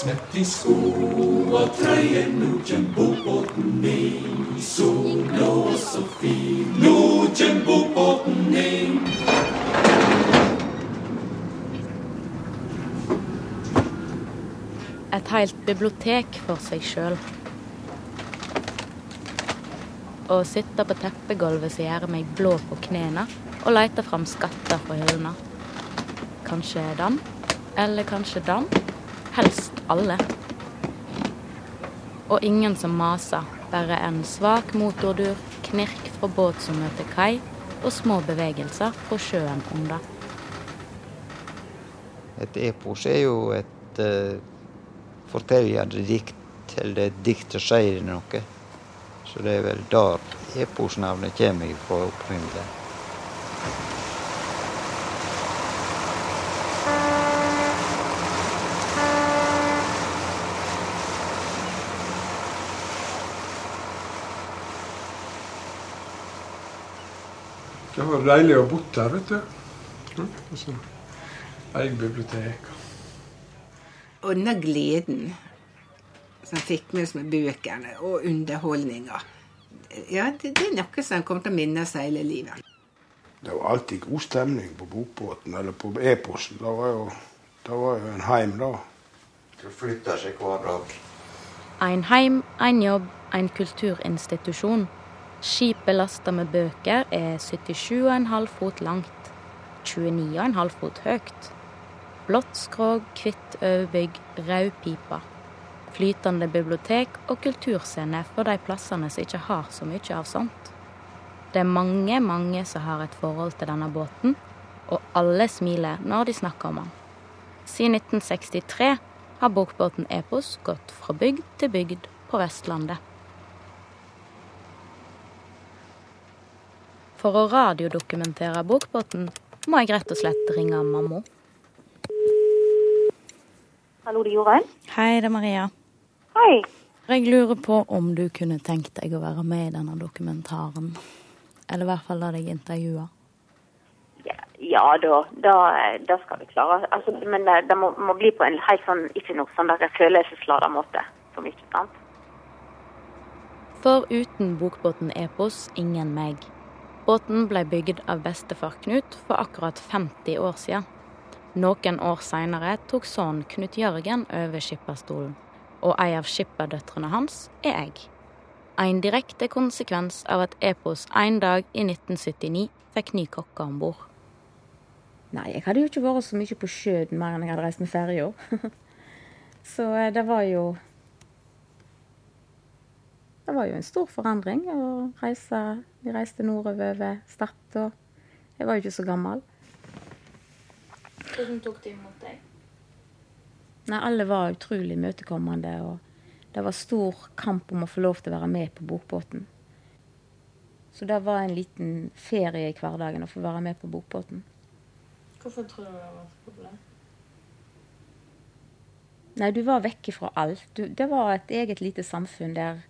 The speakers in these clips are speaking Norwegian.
Smett i sko og trøye, nå kjem bokbåten ned i sola så fin, inn. Et helt bibliotek for seg sjøl. Å sitte på teppegulvet som gjør meg blå på knærne, og lete fram skatter fra hyllene. Kanskje den, eller kanskje den. Helst alle. Og ingen som maser, bare en svak motordur, knirk fra båt som møter kai, og små bevegelser på sjøen under. Et epos er jo et uh, fortellende dikt, eller et dikt som sier noe. Så det er vel der eposnavnet kommer fra opprinnelig. Det var deilig å bo der, vet du. Mm, og så Eget bibliotek. Og denne gleden som fikk med oss med bøkene og underholdninga, ja, det, det er noe som kommer til å minne seg hele livet. Det var alltid god stemning på bokbåten eller på eposen. Det var jo, det var jo en heim, da. Det flytter seg hver dag. Ein heim, ein jobb, ein kulturinstitusjon. Skipet lasta med bøker er 77,5 fot langt, 29,5 fot høyt. Blått skrog, hvitt overbygg, rød pipe. Flytende bibliotek og kulturscene for de plassene som ikke har så mye av sånt. Det er mange, mange som har et forhold til denne båten, og alle smiler når de snakker om den. Siden 1963 har bokbåten Epos gått fra bygd til bygd på Vestlandet. For å radiodokumentere bokbåten må jeg rett og slett ringe mamma. Hallo, det er Jorunn. Hei, det er Maria. Hei. Jeg lurer på om du kunne tenkt deg å være med i denne dokumentaren. Eller i hvert fall la deg intervjue. Ja, ja da, da, da skal vi klare. Altså, men det, det må, må, bli på en helt sånn, ikke noe sånn der følelsesladet måte. For mye, sant? For uten bokbåten Epos, ingen meg. Båten ble bygd av bestefar Knut for akkurat 50 år siden. Noen år seinere tok sønnen Knut Jørgen over skipperstolen, og ei av skipperdøtrene hans er jeg. En direkte konsekvens av at Epos en dag i 1979 fikk ny kokke om bord. Nei, jeg hadde jo ikke vært så mye på sjøen mer enn jeg hadde reist med ferja. så det var jo Det var jo en stor forandring å reise. Vi reiste nordover ved Stad, og jeg var jo ikke så gammel. Hvordan tok de imot deg? Nei, alle var utrolig imøtekommende. og Det var stor kamp om å få lov til å være med på bokbåten. Så det var en liten ferie i hverdagen å få være med på bokbåten. Hvorfor tror du det var så populært? Nei, du var vekk fra alt. Du, det var et eget lite samfunn der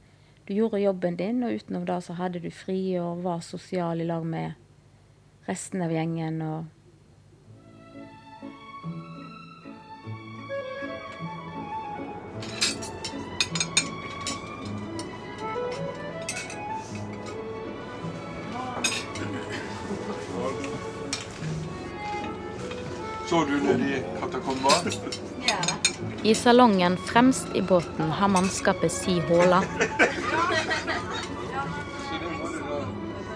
du gjorde jobben din, og utenom det så hadde du fri og var sosial i lag med resten av gjengen. og Så du nedi i katakomber? I salongen fremst i båten har mannskapet si håla.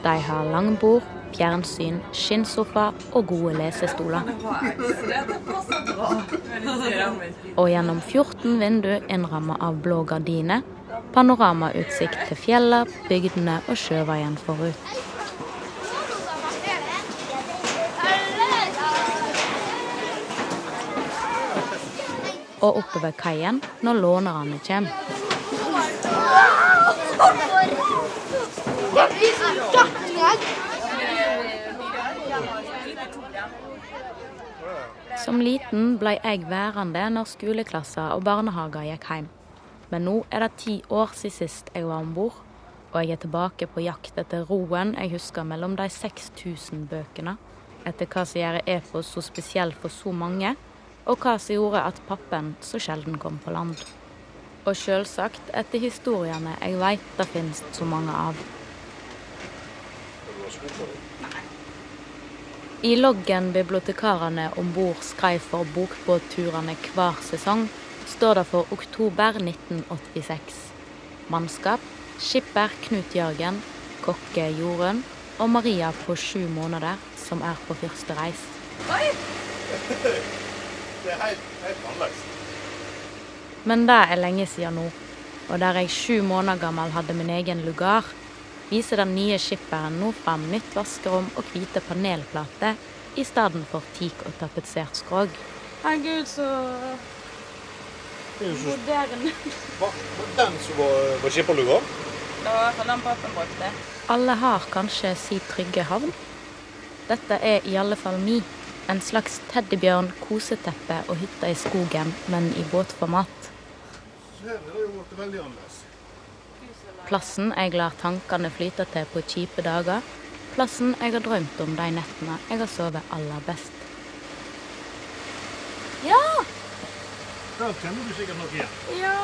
De har langbord, fjernsyn, skinnsofa og gode lesestoler. Og gjennom 14 vinduer innrammet av blå gardiner, panoramautsikt til fjellet, bygdene og sjøveien forut. og oppover kaien når lånerne kommer. Som liten ble jeg værende når skoleklasser og barnehager gikk hjem. Men nå er det ti år siden sist jeg var om bord, og jeg er tilbake på jakt etter roen jeg husker mellom de 6000 bøkene. Etter hva som gjør epos så spesiell for så mange, og hva som gjorde at pappen så sjelden kom på land. Og selvsagt etter historiene jeg veit det finnes så mange av. I loggen bibliotekarene om bord skrev for bokbåtturene hver sesong, står det for oktober 1986. Mannskap skipper Knut Jørgen, kokke Jorunn og Maria på sju måneder, som er på første reis. Det er helt, helt annerledes. Men det er lenge siden nå, og der jeg sju måneder gammel hadde min egen lugar, viser den nye skipperen nå fram nytt vaskerom og hvite panelplater i stedet for teak og tapetsert skrog. Herregud, så moderne. Den som var, var skipperlugar? Det var i hvert fall den pappen brukte. Alle har kanskje si trygge havn. Dette er i alle fall mi. En slags teddybjørn, koseteppe og hytta i skogen, men i båtformat. Her er det jo blitt veldig annerledes. Plassen jeg lar tankene flyte til på kjipe dager. Plassen jeg har drømt om de nettene jeg har sovet aller best. Ja! Da kjenner du sikkert noe igjen. Ja,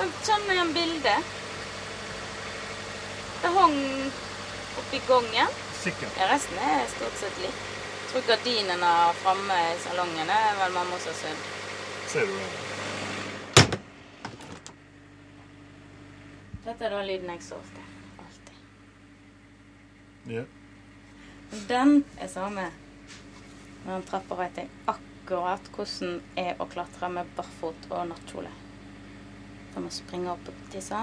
jeg kjenner igjen bildet. Det hang oppi gangen. Sikkert. Ja, resten er stort sett likt. Jeg tror gardinene framme i salongen er vel mamma som har sydd. Ser du det? Dette er da lyden jeg sov til. Alltid. Ja. Den er samme. Når han trapper vet jeg akkurat hvordan er å klatre med barfot og nattkjole. Da må jeg springe opp og tisse.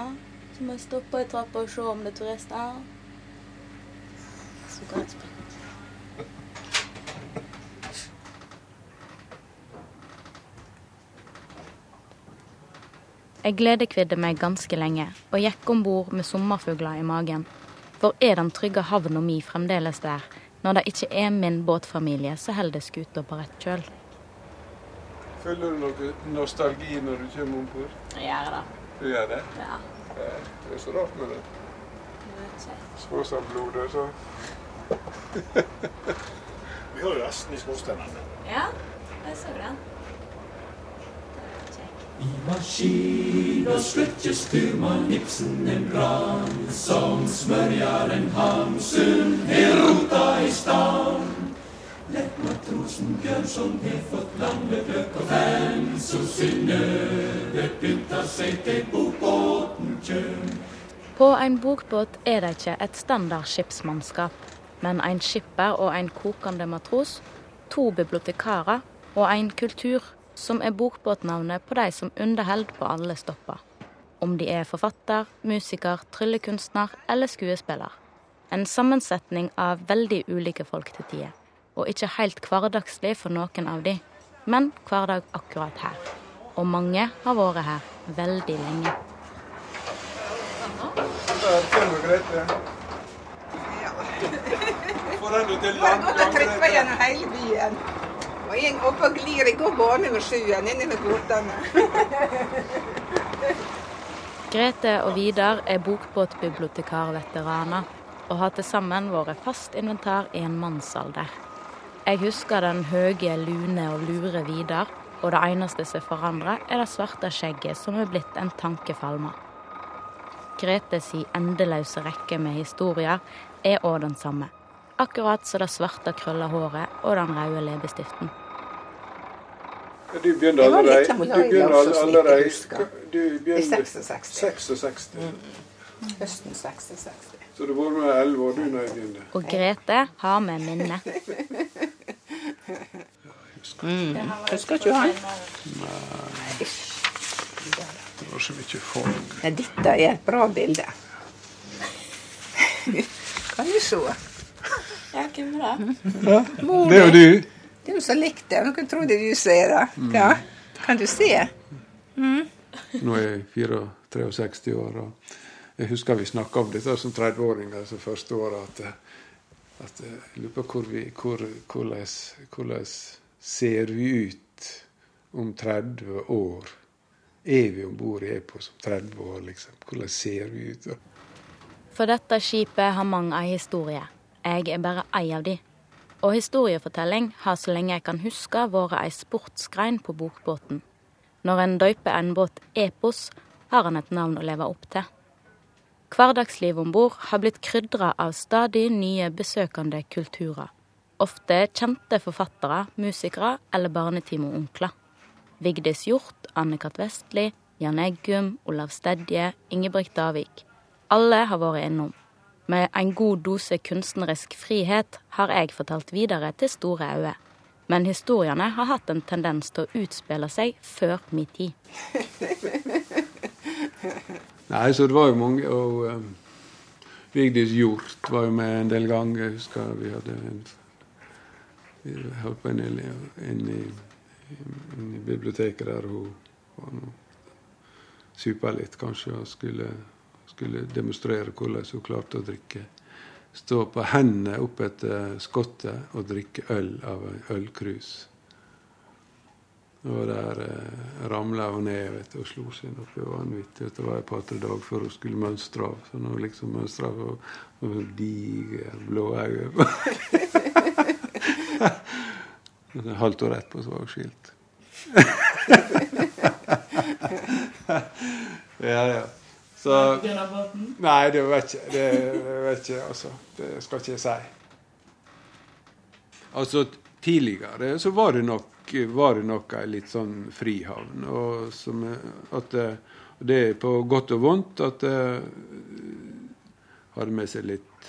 Så må jeg stoppe i trappa og se om det er turister. Så kan jeg springe. Jeg gledekvidde meg ganske lenge og gikk om bord med sommerfugler i magen. For er den trygge havna mi fremdeles der, når det ikke er min båtfamilie som holder skuta på rett kjøl? Føler du noe nostalgi når du kommer om bord? Jeg gjør det. Du gjør det? Ja. Det er så rart med det. Småsamblodet, så. Vi har jo resten i skorstenen. Ja, jeg så det. I maskina stretches styrmann Ibsen en brann som smörjaren Hamsun har rota i stan. Lätt matrosen Björnsson har fått langløk og fem, så Synnøve pynta seg til bokbåten kjøm. På en bokbåt er det ikke et standard skipsmannskap, men en skipper og en kokende matros, to bibliotekarer og en kultur, som er bokbåtnavnet på de som underholder på alle stopper. Om de er forfatter, musiker, tryllekunstner eller skuespiller. En sammensetning av veldig ulike folk til tider. Og ikke helt hverdagslig for noen av de, men hverdag akkurat her. Og mange har vært her veldig lenge. Grete. Får den du til Nå har jeg gått og land- gjennom hele byen. Og jeg oppe og glir. Jeg går bare over sjøen inni med båtene. Grete og Vidar er bokbåtbibliotekarveteraner og har til sammen vært fast inventar i en mannsalder. Jeg husker den høye, lune og lure Vidar, og det eneste som forandrer, er det svarte skjegget som er blitt en tankefalme. Grete si endeløse rekke med historier er òg den samme. Akkurat som det svarte krølla håret og den røde leppestiften. Du begynte allerede Du begynner allerede. Du I begynte 66. 66. Høsten 66. Så du var med elleve år du når jeg begynte. Og Grete har med minne. Husker ikke han? Nei. Det var så mye folk. Ja, dette er et bra bilde. Kan du se? Ja, hvem er det? Mor Det er jo di. Du. Det er jo så likt det. Tror det du ser da? Ja. Kan du se? Nå er jeg 64 63 år. og Jeg husker vi snakka om dette som 30-åringer altså første året. At, at jeg lurer på hvor vi, hvor, hvordan, hvordan ser vi ut om 30 år? Er vi om bord i Epos om 30 år, liksom? Hvordan ser vi ut? For dette skipet har mange ei historie. Jeg er bare ei av de. Og historiefortelling har så lenge jeg kan huske vært ei sportsgrein på bokbåten. Når en døyper en båt Epos, har han et navn å leve opp til. Hverdagslivet om bord har blitt krydra av stadig nye besøkende kulturer. Ofte kjente forfattere, musikere eller barnetimoonkler. Vigdis Hjorth, Anne-Kat. Vestli, Jan Eggum, Olav Stedje, Ingebrigt Davik. Alle har vært innom. Med en god dose kunstnerisk frihet har jeg fortalt videre til store øyne. Men historiene har hatt en tendens til å utspille seg før min tid. Nei, så det var jo mange. Og um, Vigdis Hjort var jo med en del ganger. Jeg husker vi hadde en, vi holdt på inne inn i, inn i biblioteket der hun var noe supa litt, kanskje, og skulle, skulle demonstrere hvordan hun klarte å drikke. Stå på hendene opp etter skottet og drikke øl av en ølkrus. Og der eh, ramla hun ned vet og slo seg noe vanvittig. Det var et par-tre dager før hun skulle mønstre av. Så nå liksom mønstra av, og diger, blå øyne Halvt år etterpå så var hun skilt. ja, ja. Så Nei, det vet ikke det vet ikke, altså. Det skal ikke jeg si. Altså, tidligere så var det nok var det nok ei litt sånn frihavn. Og som, at det, det er på godt og vondt at det hadde med seg litt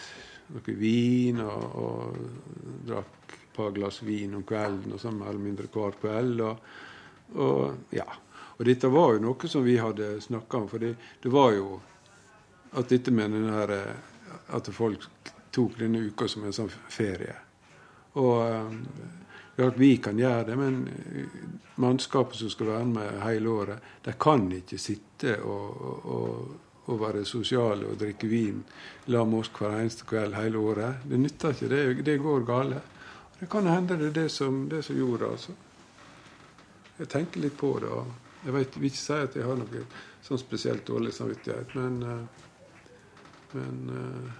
noe vin og, og drakk et par glass vin om kvelden og sånn mer eller mindre hver kveld. Og, og, ja. Og dette var jo noe som vi hadde snakka om, for det, var jo at dette med den her, at folk tok denne uka som en sånn ferie. Og ja, vi kan gjøre det, men eh, mannskapet som skal være med hele året, de kan ikke sitte og, og, og være sosiale og drikke vin la oss hver eneste kveld hele året. Det nytter ikke. Det, det går galt. Det kan hende det er det som, det som gjorde det. altså. Jeg tenker litt på det. og Jeg vet, vil ikke si at jeg har noe sånn spesielt dårlig samvittighet, men, eh, men eh,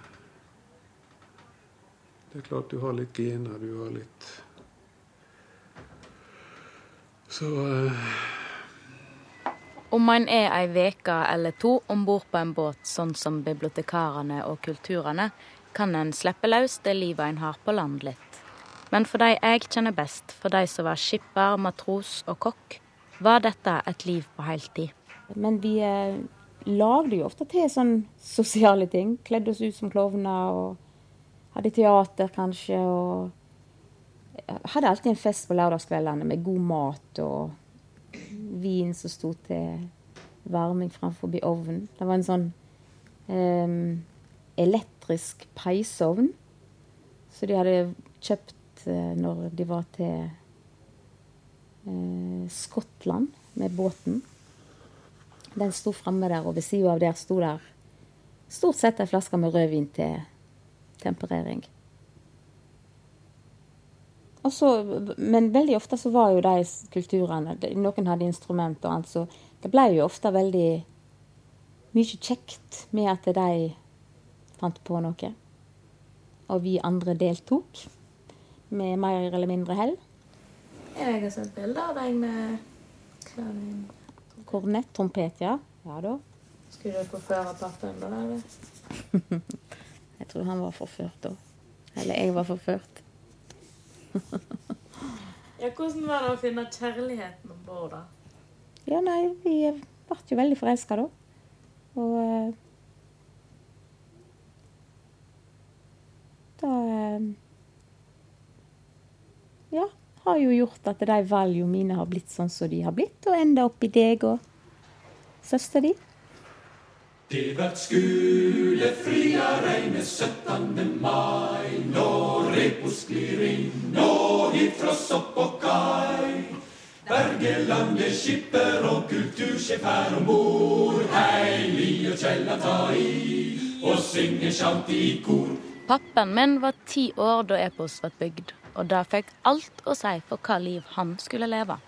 det er klart du har litt gener. Du har litt så uh... Om man er ei veke eller to om bord på en båt, sånn som bibliotekarene og kulturene, kan en slippe løs det livet en har på land litt. Men for de jeg kjenner best, for de som var skipper, matros og kokk, var dette et liv på heltid. Men vi eh, lagde jo ofte til sånn sosiale ting. Kledde oss ut som klovner og hadde teater, kanskje. og hadde alltid en fest på lørdagskveldene med god mat og vin som sto til varming framfor ovnen. Det var en sånn um, elektrisk peisovn som de hadde kjøpt uh, når de var til Skottland med båten. Den sto framme der, og ved sida av der sto der stort sett ei flaske med rødvin til temperering. Også, men veldig ofte så var jo de kulturene Noen hadde instrument og annet, så det ble jo ofte veldig mye kjekt med at de fant på noe. Og vi andre deltok med mer eller mindre hell. Jeg har sett bilder av deg med klarin. Kornett, trompet, ja. Ja da. Skulle du forføre pappaen da, eller? jeg tror han var forført da. Eller jeg var forført. ja, hvordan var det å finne kjærligheten om bord, da? Ja, nei, vi ble jo veldig forelska da. Og uh, Da Ja, har jo gjort at de valgene mine har blitt sånn som de har blitt, og enda opp i deg og søster di. Det vert skulefria reine 17. mai når Repos glir inn nå hit fra sopp og kai. Bergelandet skipper og kultursjef her om bord. Hei, Li og Kjella ta i og synge sjanti i kor. Pappaen min var ti år da Epos ble bygd. Og det fikk alt å si for hva liv han skulle leve.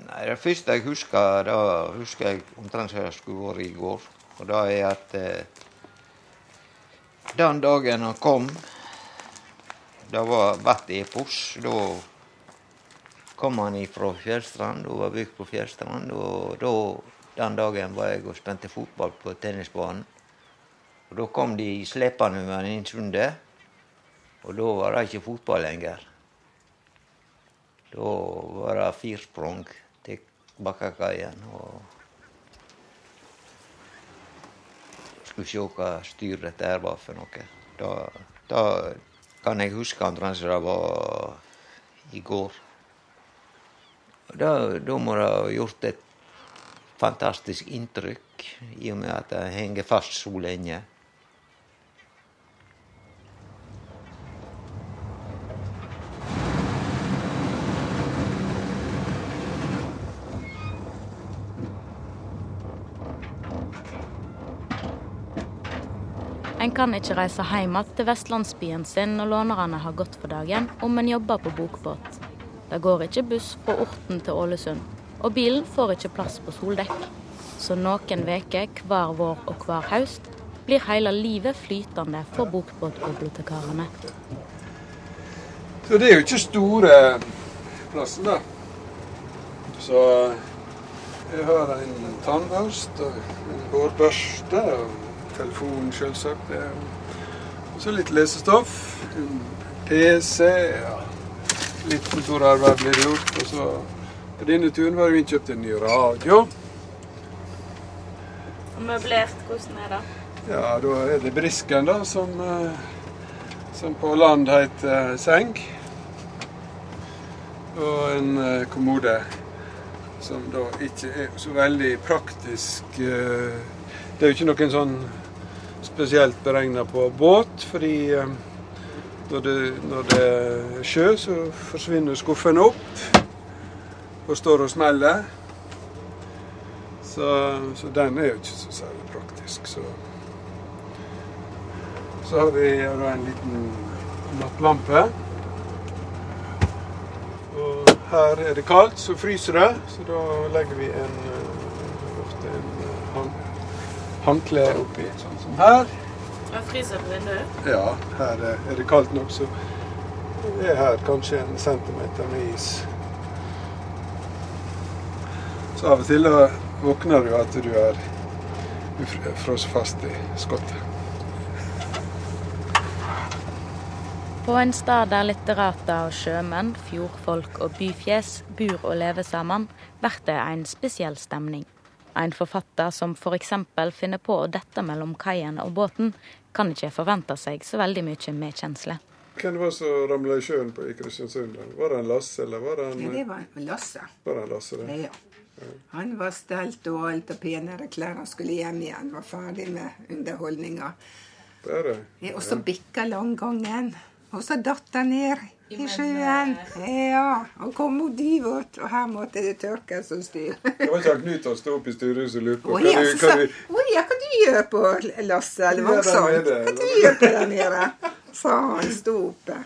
Nei, Det første jeg husker, da husker jeg omtrent som det skulle vært i går. Og det er at eh, den dagen han kom, det var hvert epos. Da kom han ifra Fjellstrand og var bygd på Fjellstrand. Og da, den dagen var jeg og spente fotball på tennisbanen. Og Da kom de slepende med han inn sundet, og da var det ikke fotball lenger. Da var det firsprang til Bakkakaien. og Skulle se hva styr dette her var for noe. Da, da kan jeg huske omtrent som det var i går. Da, da må det ha gjort et fantastisk inntrykk, i og med at det henger fast så lenge. Kan ikke reise hjem til vestlandsbyen sin når lånerne har gått for dagen, om en jobber på bokbåt. Det går ikke buss fra Orten til Ålesund, og bilen får ikke plass på soldekk. Så noen veker hver vår og hver høst blir hele livet flytende for bokbåtbibliotekarene. Så det er jo ikke store plassen, da. Så jeg har en tannbørste, en hårbørste og telefon, selvsagt. Og så litt lesestoff. PC. Ja. Litt kontorarbeid blir det gjort. Og så på denne turen var det innkjøpt en ny radio. Og Møblert, hvordan er det? Ja, da er det brisken, da, som, eh, som på land heter seng. Og en eh, kommode som da ikke er så veldig praktisk. eh, Det er jo ikke noen sånn spesielt beregna på båt, fordi eh, når det, når det er sjø, så forsvinner skuffen opp og står og smeller. Så, så den er jo ikke så særlig praktisk. Så, så har vi en liten nattlampe. Og her er det kaldt, så fryser det. Så da legger vi en, eh, ofte en eh, håndkle oppi, her. Jeg fryser på vinduet. Ja, her er, det kaldt nok, så det er her kanskje en centimeter med is. Så av og til da våkner du at du er frosset fast i skottet. På en stad der litterater og sjømenn, fjordfolk og byfjes bor og lever sammen, blir det en spesiell stemning. En forfatter som f.eks. finner på å dette mellom kaien og båten, kan ikke forvente seg så veldig mye medkjensle. Hvem var det som ramla i sjøen på, i Kristiansund? Var det en Lasse, eller var det en, Ja, det var en Lasse. var det en Lasse? Det? Ja. Han var stelt og alt og penere klær. Han skulle hjem igjen. Var ferdig med underholdninga. Bare. Ja, og så bikka landgangen. Og så datt han ned i sjøen. Ja, og kom mot dyvåt, og her måtte det tørkes og styr. Det var ikke han Knut som sto oppe i stuehuset og lurte på hva du, så hva du, Å ja, hva du gjør på Lasse? Eller hva sa han? Hva du gjør på der nede? Sa han sto oppe.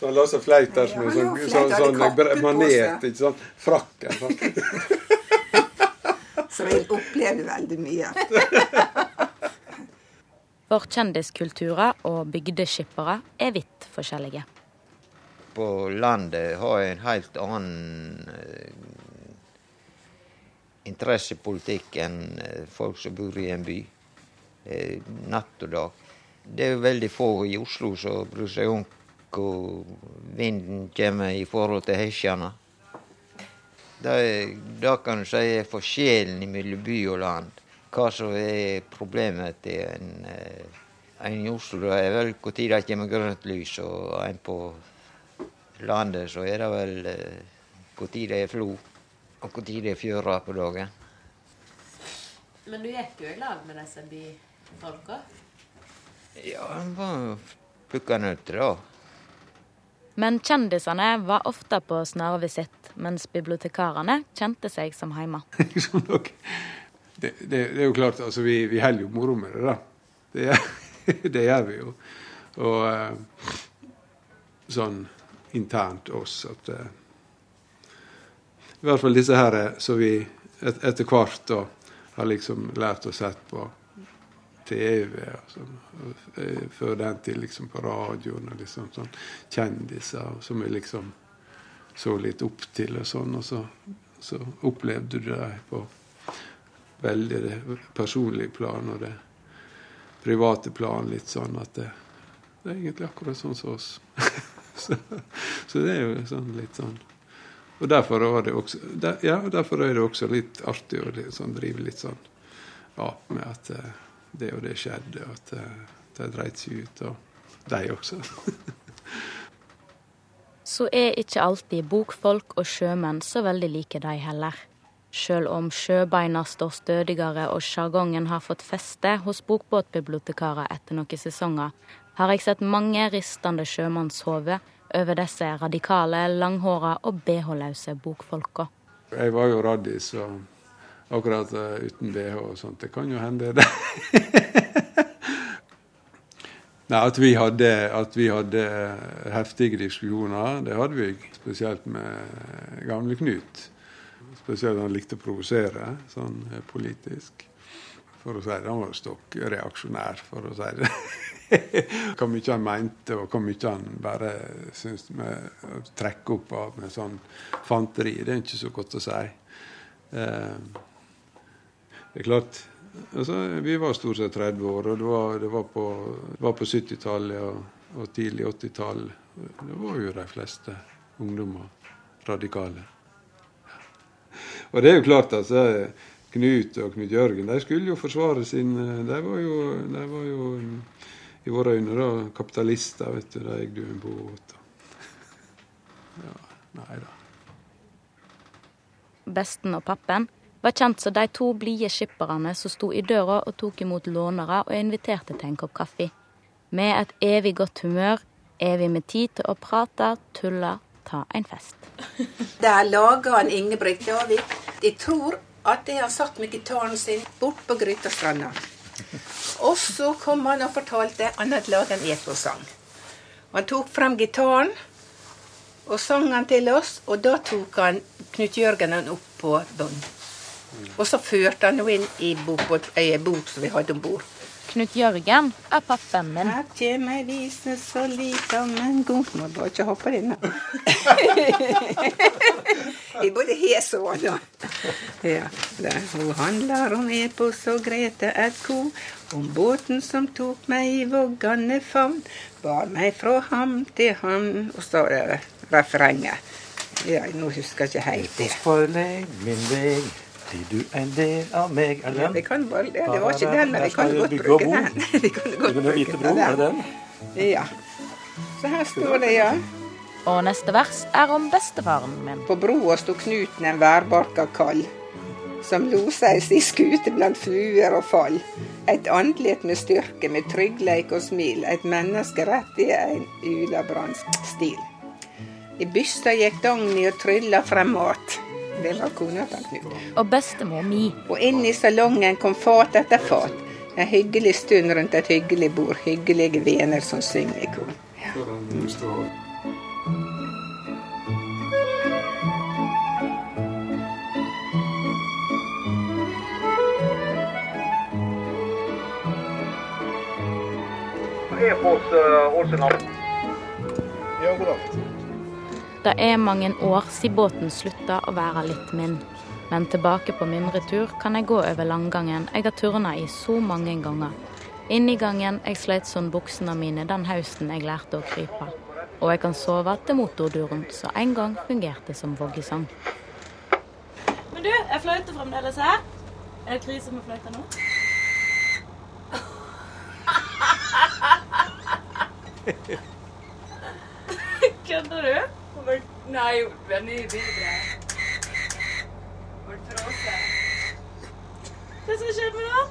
Så han Lasse fleit der som en sånn, sånn, sånn, sånn manet, ikke sant? Frakken. Så jeg opplevde veldig mye. For kjendiskulturer og bygdeskippere er vidt forskjellige. På landet har jeg en helt annen eh, interessepolitikk enn eh, folk som bor i en by. Eh, natt og dag. Det er jo veldig få i Oslo som bryr seg om hvor vinden kommer i forhold til hesjene. Det, det kan du si er forskjellen mellom by og land. Hva som er problemet til en, eh, en i Oslo, det er vel når det kommer grønt lys, og en på landet så er det vel eh, når det er flo, og når det er fjøra på dagen. Men du gikk jo i lag med disse byfolka? Ja, en var plukka nøtter, da. Men kjendisene var ofte på snarvisitt, mens bibliotekarene kjente seg som hjemme. Det, det, er jo klart, altså vi, vi holder jo moro med det, da. Det, det gjør vi jo. Og eh, sånn internt oss at eh, I hvert fall disse her eh, som vi et, etter hvert da har liksom lært å sett på TV. Og sånn, før den tid liksom på radioen og liksom sånn kjendiser som vi liksom så litt opp til og sånn. Og så, så opplevde du det på veldig det personlige plan og det private plan litt sånn at det, det er egentlig akkurat sånn som oss. så, så, det er jo sånn litt sånn Og derfor, var det også, der, ja, derfor er det også litt artig å sånn, drive litt sånn ap med at uh, det og det skjedde, og at uh, det dreit seg ut. Og de også. så er ikke alltid bokfolk og sjømenn så veldig like de heller. Sjøl om sjøbeina står stødigere og sjargongen har fått feste hos bokbåtbibliotekarer etter noen sesonger, har jeg sett mange ristende sjømannshoder over disse radikale, langhåra og bh-løse bokfolka. Jeg var jo raddis, og akkurat uh, uten bh og sånt, det kan jo hende, det. Nei, at vi, hadde, at vi hadde heftige diskusjoner, det hadde vi. Spesielt med gamle Knut. Spesielt han likte å provosere sånn eh, politisk. For å si det, Han var stokk reaksjonær, for å si det. hvor mye han mente, og hvor mye han bare syntes med å trekke opp av med sånn fanteri. Det er ikke så godt å si. Eh, det er klart altså, Vi var stort sett 30 år, og det var, det var på, på 70-tallet og, og, tidlig 80-tall. Det var jo de fleste ungdommer radikale. Og det er jo klart, altså. Knut og Knut Jørgen de skulle jo forsvare sin De var jo, de var jo i våre øyne da, kapitalister. vet du, De eide jo en båt. Ja, nei da. Besten og pappen var kjent som de to blide skipperne som sto i døra og tok imot lånere og inviterte til en kopp kaffe. Med et evig godt humør, evig med tid til å prate, tulle, ta en fest. Der laga han Ingebrigt Davik. Jeg tror at de har satt med gitaren sin bort på Grytastranda. Og så kom han og fortalte han hadde laga en eposang. Han tok frem gitaren og sang han til oss, og da tok han Knut Jørgen han opp på bånd. Og så førte han henne inn i bok, ei bok som vi hadde om bord. Knut Jørgen er pappaen min. Her kommer ei vise så lita, men god Må bare ikke hoppe inn. Jeg både hes og da. Ja, der. Hun handler om Epos og Grete et ko, om båten som tok meg i voggane favn, bar meg fra ham til ham Og så er det refrenget. Ja, nå husker jeg ikke helt det. Epos forlegg min veg. Blir du en del av meg? Er det den? Ja, kan bare, det, det var ikke den, men vi kan godt bruke den. vi kan godt bruke bro, er det den? Ja. Så her står det, ja. Og neste vers er om bestefaren min. På broa sto Knuten en værbarka kall, som losa i skute blant fluer og fall. Et andlet med styrke, med tryggleik og smil, et menneske rett i en ulabransk stil. I bysta gikk Dagny og trylla frem mat. Det var kona til Knut. Og bestemor mi. Og inn i salongen kom fat etter fat. En hyggelig stund rundt et hyggelig bord. Hyggelige venner som synger i kor. Ja. E-post uh, Ålesund. Ja, god dag. Det er mange år siden båten slutta å være litt min. Men tilbake på min retur kan jeg gå over langgangen jeg har turna i så mange ganger. Inn i gangen jeg sleit sånn buksene mine den høsten jeg lærte å krype. Og jeg kan sove til motorduren som en gang fungerte som voggesang. Men du, jeg fløyter fremdeles her? Er det krise med fløyta nå? Kødder du? Nei, den er bedre. Var det frosset? Hva som skjedde med den?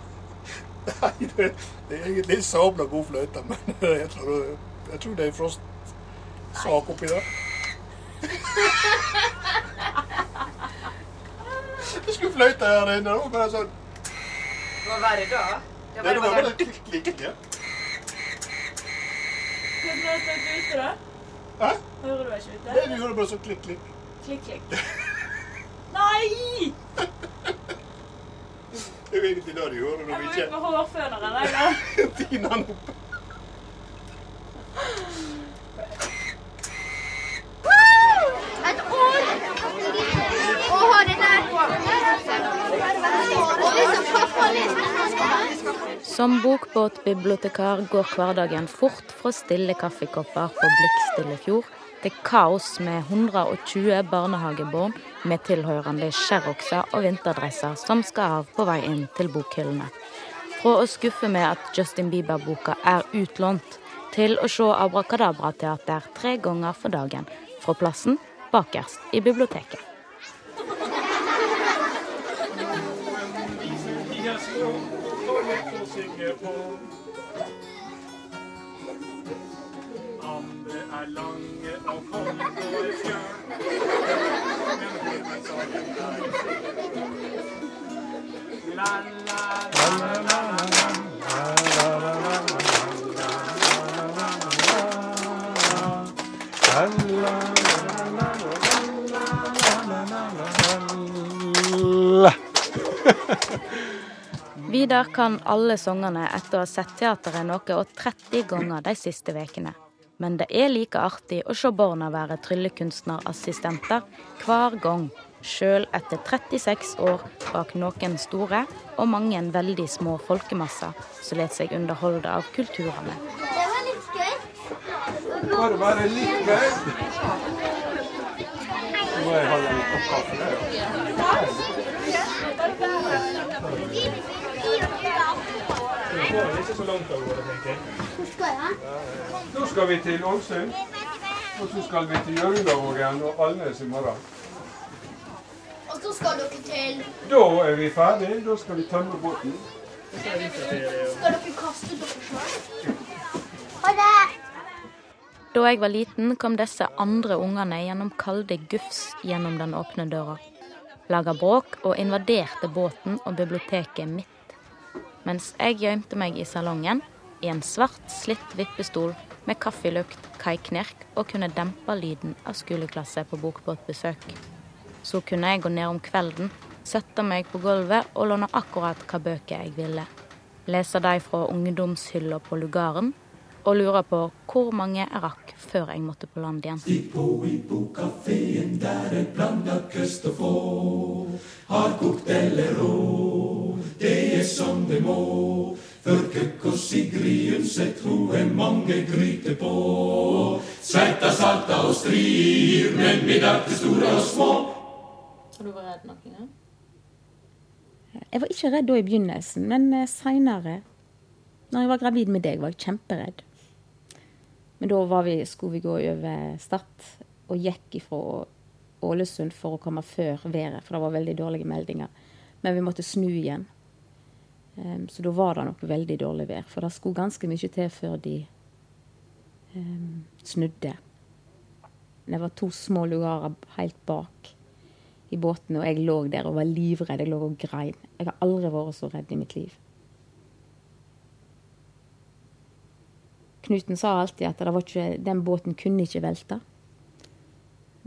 Nei, det, det er egentlig sabla god fløyte, men jeg tror, jeg tror det er frostsak oppi der. Jeg skulle fløyte her inne, og bare sånn Hva var det da? Det var bare klikk, klikk. Ja. Hvordan det stått ute, da? Hæ? Hører du ikke ute? Nei, du hører bare sånn klikk, klikk. Klikk, klikk. Nei! Det er jo egentlig det du hører Jeg må ut med hårføneren, jeg da. han den opp. Et år! Og ha det der på. Og hvis pappa leser Som bokbåtbibliotekar går hverdagen fort fra stille kaffekopper på blikkstille fjord til kaos med 120 barnehagebarn med tilhørende sherroxer og vinterdresser som skal av på vei inn til bokhyllene. Fra å skuffe med at Justin Bieber-boka er utlånt, til å se Abrakadabra-teater tre ganger for dagen fra plassen bakerst i biblioteket. Andre er lange og kom på et fjøl. La, la, la, la, Vidar kan alle sangene etter å ha sett teateret noe og 30 ganger de siste ukene. Men det er like artig å se barna være tryllekunstnerassistenter hver gang. Sjøl etter 36 år bak noen store og mange veldig små folkemasser som lar seg underholde av kulturene. Det var litt gøy. Var være bare litt gøy? Nå må jeg ha litt kopp kaffe. Nå skal vi til Ålesund. Og så skal vi til Hjørundavågen og Alnes i morgen. Og så skal dere til Da er vi ferdige. Da skal vi tømme båten. Skal dere kaste dere sjøl? Ha det! Da jeg var liten, kom disse andre ungene gjennom kalde gufs gjennom den åpne døra. Laga bråk og invaderte båten og biblioteket mitt. Mens jeg gjemte meg i salongen, i en svart, slitt vippestol med kaffelukt, kaiknirk og kunne dempe lyden av skoleklasse på bokbåtbesøk. Så kunne jeg gå ned om kvelden, sette meg på gulvet og låne akkurat hva bøker jeg ville. Lese de fra ungdomshylla på lugaren, og lurer på hvor mange jeg rakk før jeg måtte på land igjen. Stikk på i bokkafeen, der er blanda køst å få. Har kokt eller rå, det er som det må. For køkk og Sigrid Undset, hun er mange gryter på. Sveita, salta og strir, men middag til store og små. Har du vært redd noen gang? Jeg var ikke redd da i begynnelsen, men seinere, når jeg var gravid med deg, var jeg kjemperedd. Men da vi, skulle vi gå over Stad og gikk ifra Ålesund for å komme før været, for det var veldig dårlige meldinger. Men vi måtte snu igjen. Um, så da var det nok veldig dårlig vær. For det skulle ganske mye til før de um, snudde. Det var to små lugarer helt bak i båten, og jeg lå der og var livredd. Jeg lå og grein. Jeg har aldri vært så redd i mitt liv. Knuten sa alltid at det var ikke, den båten kunne ikke velte.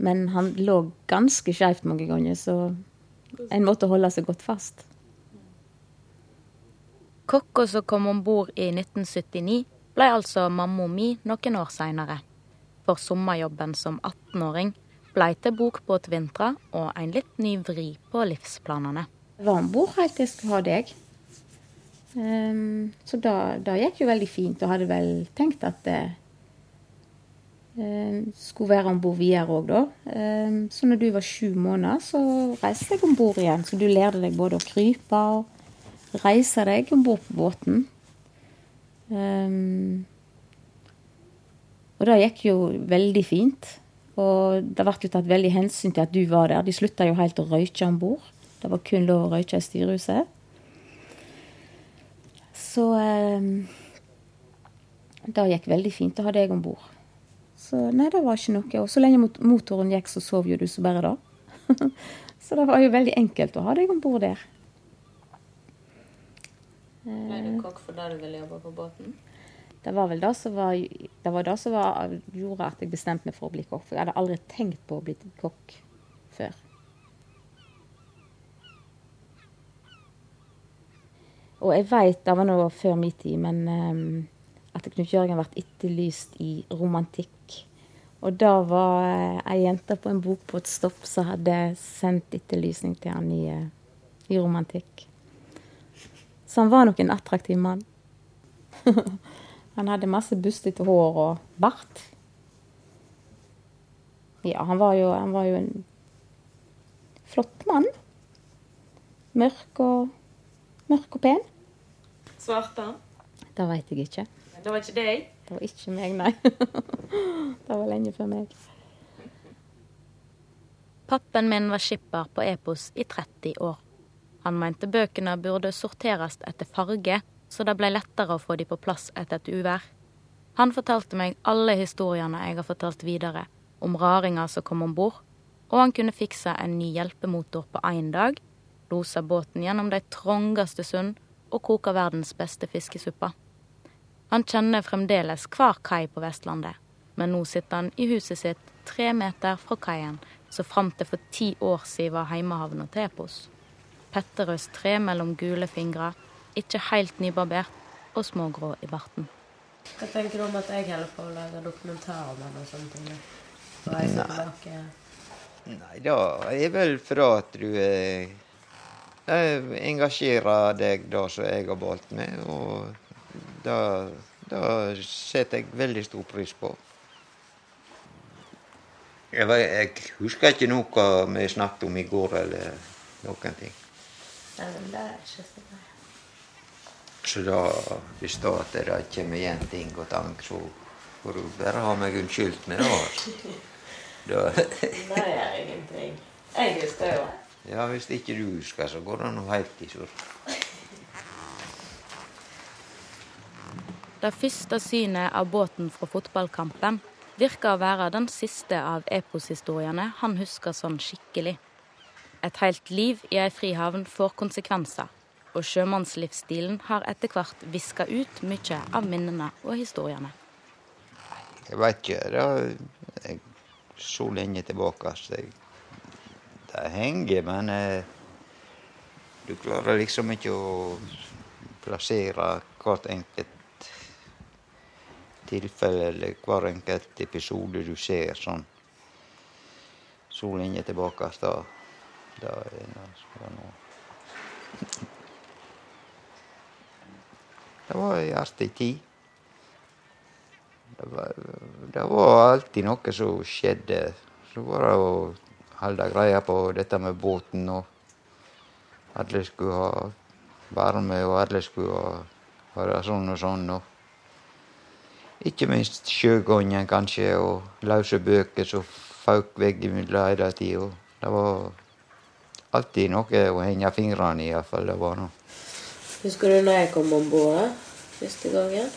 Men han lå ganske skeivt mange ganger, så en måtte holde seg godt fast. Kokka som kom om bord i 1979, ble altså mamma mi noen år seinere. For sommerjobben som 18-åring ble til bokbåtvintre og en litt ny vri på livsplanene. Jeg var om bord helt til jeg skulle ha deg. Ehm, så da, da gikk jo veldig fint, og hadde vel tenkt at det eh, skulle være om bord videre òg, da. Ehm, så når du var sju måneder, så reiste jeg om bord igjen. Så du lærte deg både å krype og reise deg om bord på båten. Ehm, og det gikk jo veldig fint. Og det ble tatt veldig hensyn til at du var der. De slutta jo helt å røyke om bord. Det var kun lov å røyke i styrehuset. Så eh, det gikk veldig fint. Da hadde jeg om bord. Så nei, det var ikke noe. Og så lenge motoren gikk, så sov jo du så bare da. så det var jo veldig enkelt å ha deg om bord der. Ble du kokk fordi du ville jobbe på båten? Det var vel det som, var, det var det som var, gjorde at jeg bestemte meg for å bli kokk. For jeg hadde aldri tenkt på å bli kokk før. Og jeg veit, det var nå før min tid, men um, at Knut Jørgen ble etterlyst i romantikk. Og da var uh, ei jente på en stopp som hadde sendt etterlysning til han i, uh, i romantikk. Så han var nok en attraktiv mann. Han hadde masse bustete hår og bart. Ja, han var jo, han var jo en flott mann. Mørk og, mørk og pen. Svarte han? Det veit jeg ikke. Det var ikke deg? Det var ikke meg, nei. det var lenge før meg. Pappen min var skipper på Epos i 30 år. Han mente bøkene burde sorteres etter farge så det ble lettere å få de på plass etter et uvær. Han fortalte meg alle historiene jeg har fortalt videre, om raringer som kom om bord, og han kunne fikse en ny hjelpemotor på én dag, losa båten gjennom de trangeste sund og koker verdens beste fiskesuppe. Han kjenner fremdeles hver kai på Vestlandet, men nå sitter han i huset sitt tre meter fra kaien, som fram til for ti år siden var heimehavna til Epos. Petterøes tre mellom gule fingre ikke helt nybarbert og smågrå i barten. Hva tenker du om at jeg holder på å lage dokumentar om han og sånne ting? Og jeg Nei. Nei, da er vel fra at du er eh, engasjerer deg da som jeg har valgt med, og da setter jeg veldig stor pris på. Jeg, vet- jeg husker ikke noe vi snakket om i går, eller noen ting. Nei, men det er ikke så bra. Så da, hvis da at det kommer igjen ting og tang, så får du bare ha meg unnskyldt med det. altså. Da, Det gjør ingenting. Jeg husker jo. Ja, hvis ikke du husker, så går det nå helt i surr. Det første synet av båten fra fotballkampen virker å være den siste av eposhistoriene han husker sånn skikkelig. Et helt liv i ei frihavn får konsekvenser, og sjømannslivsstilen har etter hvert viska ut mye av minnene og historiene. Jeg veit ikke. Det er så lenge tilbake så jeg, det henger, men eh, du klarer liksom ikke å plassere hvert enkelt tilfelle eller hver enkelt episode du ser sånn så lenge tilbake. Da, da er det noe. Det var ei artig tid. Det var, det var alltid noe som skjedde. Så var det å holde greia på dette med båten, og alle skulle ha varme, og alle skulle ha, være sånn og sånn. Og ikke minst sjøgangen, kanskje, og løse bøker som føk veggimellom hele tida. Det var alltid noe å henge fingrene i, iallfall. Det var noe. Husker du når jeg kom om bord første gangen?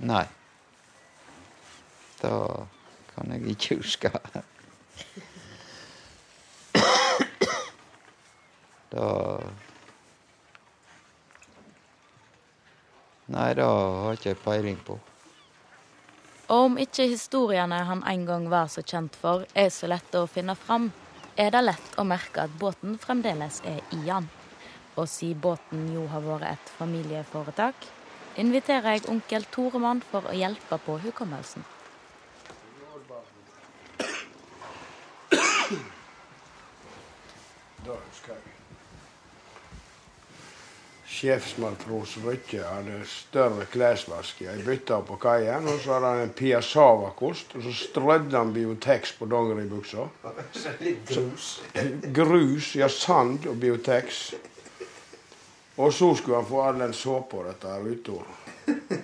Nei. Det kan jeg ikke huske. Da Nei, det har ikke jeg peiling på. Og om ikke historiene han en gang var så kjent for, er så lette å finne fram, er det lett å merke at båten fremdeles er i han. Og siden båten jo har vært et familieforetak, inviterer jeg onkel Toremann for å hjelpe på hukommelsen. Jeg. Sjefsmatros Rykke hadde større klesvask i ei bytte på kaien. Og så hadde han en piassavakost, og så strødde han Biotex på dongeribuksa. Grus. Grus, ja, sand og Biotex. Og så skulle han få all den såpa dette her utover.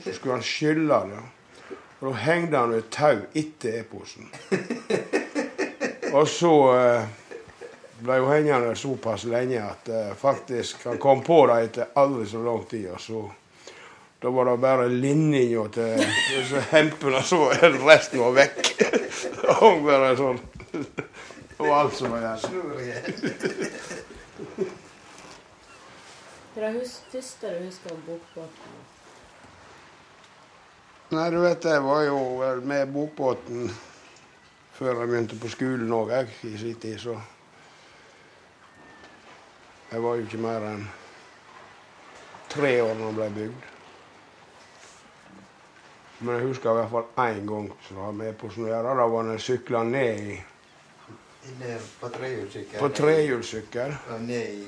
Så skulle han skylle det. Og da hengte han et tau etter e-posen. Og så eh, ble jo hengende såpass lenge at uh, faktisk han kom på det etter aldri så lang tid. Og så, da var det bare linninga til disse hempene, så resten var vekk. Det hang bare sånn. Og alt som var igjen. Hva er det første du husker om bokbåten? Nei, du vet, jeg var jo med bokbåten før jeg begynte på skolen òg, jeg, i sin tid, så Jeg var jo ikke mer enn tre år da den ble bygd. Men jeg husker i hvert fall én gang som jeg var med på snøra. Da var den sykla ned i Ned på trehjulssykkel. På trehjulssykkel. Ned,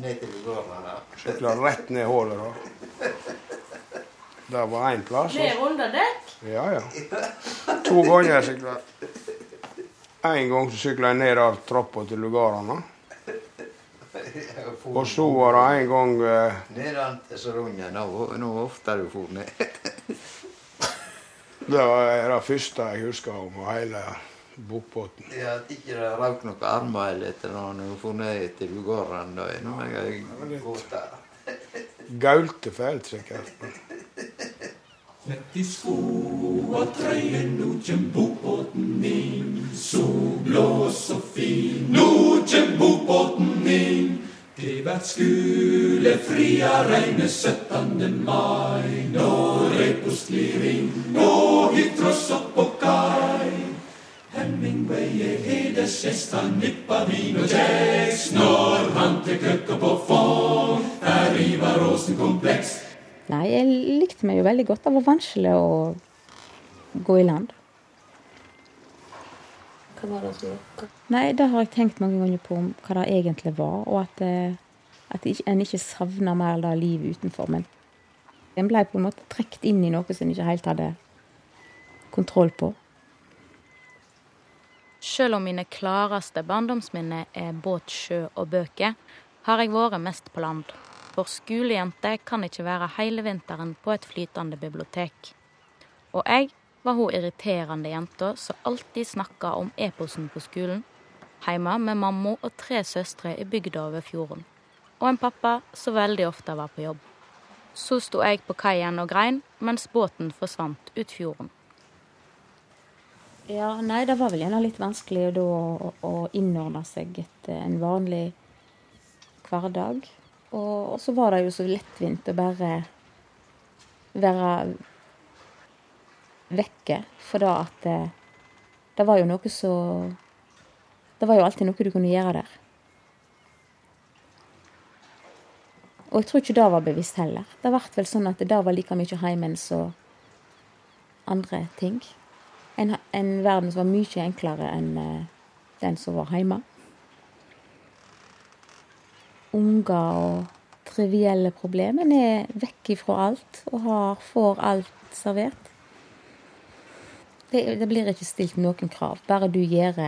ned til Lugardala. Sykla rett ned hullet, da. Det var én plass. Ned under dekk? Ja, ja. To ganger jeg sykla. En gang sykla jeg ned av trappa til lugarene. Og så var det en gang eh, Nedan så Soronja. Nå, nå ofte du for ned. Det var det første jeg husker om hele bokbåten. Ja, At ikke det røk noen armer eller et eller annet for ned til Lugaren. Da er jeg gått der. Gaulte fælt, sikkert. Sett i sko og trøye, nå kjem bokbåten inn. Så blå og så fin, nå kjem bokbåten inn. Skulefria reine 17. mai. Nå Repos nå og opp på kai. Hemingway er hedersgjest, han nipper vin og kjeks. Når han til køkka på fond, Her Ivar Aasen kompleks. Nei, jeg likte meg jo veldig godt. Det var vanskelig å gå i land. Hva var det som lokka? Nei, det har jeg tenkt mange ganger på om hva det egentlig var, og at, eh, at en ikke savner mer det livet utenfor. Men en ble på en måte trukket inn i noe som en ikke helt hadde kontroll på. Selv om mine klareste barndomsminner er båt, sjø og bøker, har jeg vært mest på land. For skolejente kan ikke være hele vinteren på et flytende bibliotek. Og jeg var hun irriterende jenta som alltid snakka om eposen på skolen, hjemme med mamma og tre søstre i bygda over fjorden. Og en pappa som veldig ofte var på jobb. Så sto jeg på kaien og grein, mens båten forsvant ut fjorden. Ja, nei, det var vel gjerne litt vanskelig da å, å innordne seg etter en vanlig hverdag. Og, og så var det jo så lettvint å bare være vekke. For da at det, det var jo noe så Det var jo alltid noe du kunne gjøre der. Og jeg tror ikke det var bevisst heller. Det ble vel sånn at det var like mye heimen som andre ting. En, en verden som var mye enklere enn eh, den som var hjemme. Unger og trivielle problemer En er vekk ifra alt og har, får alt servert. Det, det blir ikke stilt noen krav. Bare du gjør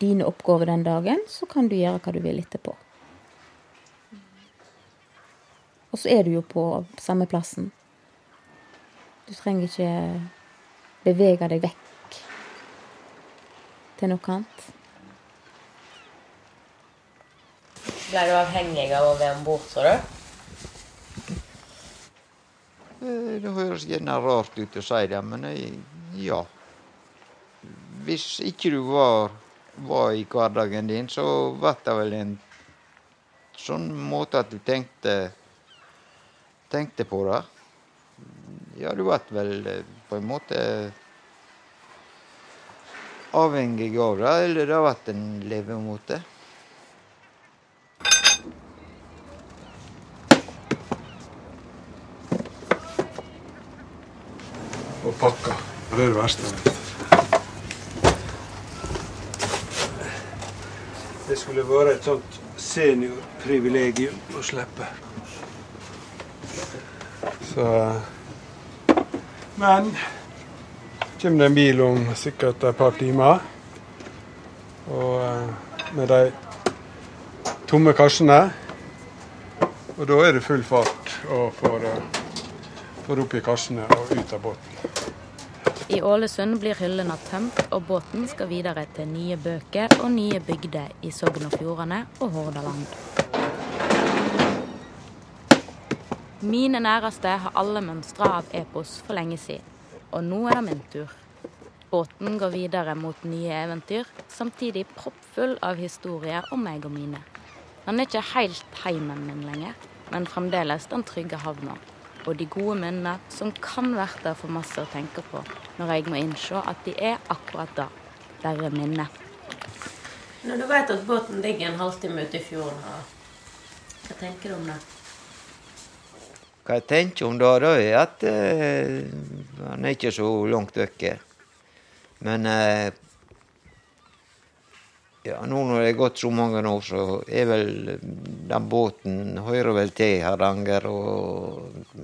dine oppgaver den dagen, så kan du gjøre hva du vil etterpå. Og så er du jo på samme plassen. Du trenger ikke bevege deg vekk til noe annet. Ble du avhengig av å være om bord, tror du? Eh, Det høres gjerne rart ut å si det, men jeg, ja. Hvis ikke du var, var i hverdagen din, så ble det vel en sånn måte at du tenkte, tenkte på det. Ja, du ble vel eh, på en måte avhengig av det, eller det ble en levemåte. Og pakka. Det er det verste. jeg vet. Det skulle være et sånt seniorprivilegium å slippe. Så Men kommer det en bil om sikkert et par timer. Og eh, med de tomme kassene. Og da er det full fart og får, eh, får opp i kassene og ut av båten. I Ålesund blir hyllene tømt, og båten skal videre til nye bøker og nye bygder i Sogn og Fjordane og Hordaland. Mine næreste har alle mønstre av epos for lenge siden, og nå er det min tur. Båten går videre mot nye eventyr, samtidig proppfull av historier om meg og mine. Den er ikke helt heimen min lenger, men fremdeles den trygge havna. Og de gode minnene som kan være der for masse å tenke på, når jeg må innse at de er akkurat da. Bare minner. Når du vet at båten ligger en halvtime ute i fjorden, hva tenker du om det? Hva jeg tenker om det, da er at eh, han er ikke så langt vekke. Men eh, ja, nå når det er gått så mange år, så er vel den båten hører vel til Hardanger. Og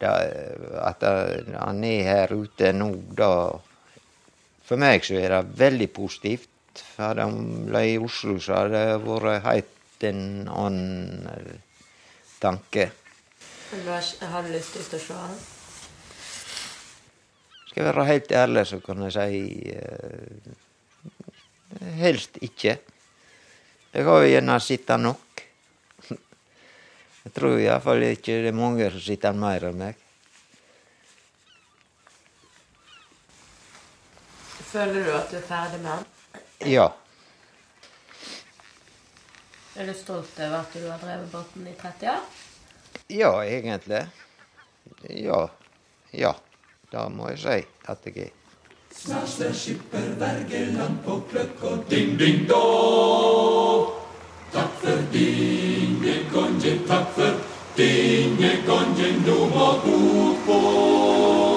da, at han er her ute nå, da For meg så er det veldig positivt. Hadde han ble i Oslo, så hadde det vært helt en annen tanke. Har, du lyst til å se han? Skal jeg være helt ærlig, så kan jeg si eh, helst ikke. Jeg har jo gjerne sittet nok. Jeg tror iallfall ikke det er mange som sitter mer enn meg. Føler du at du er ferdig med den? Ja. Er du stolt over at du har drevet båten i 30 år? Ja, egentlig. Ja. Ja. Det må jeg si at jeg er. Snart står skipper Wergeland på kløkk og ding, ding, da. Takk for dingegonje, takk for dingegonje, du må bo på.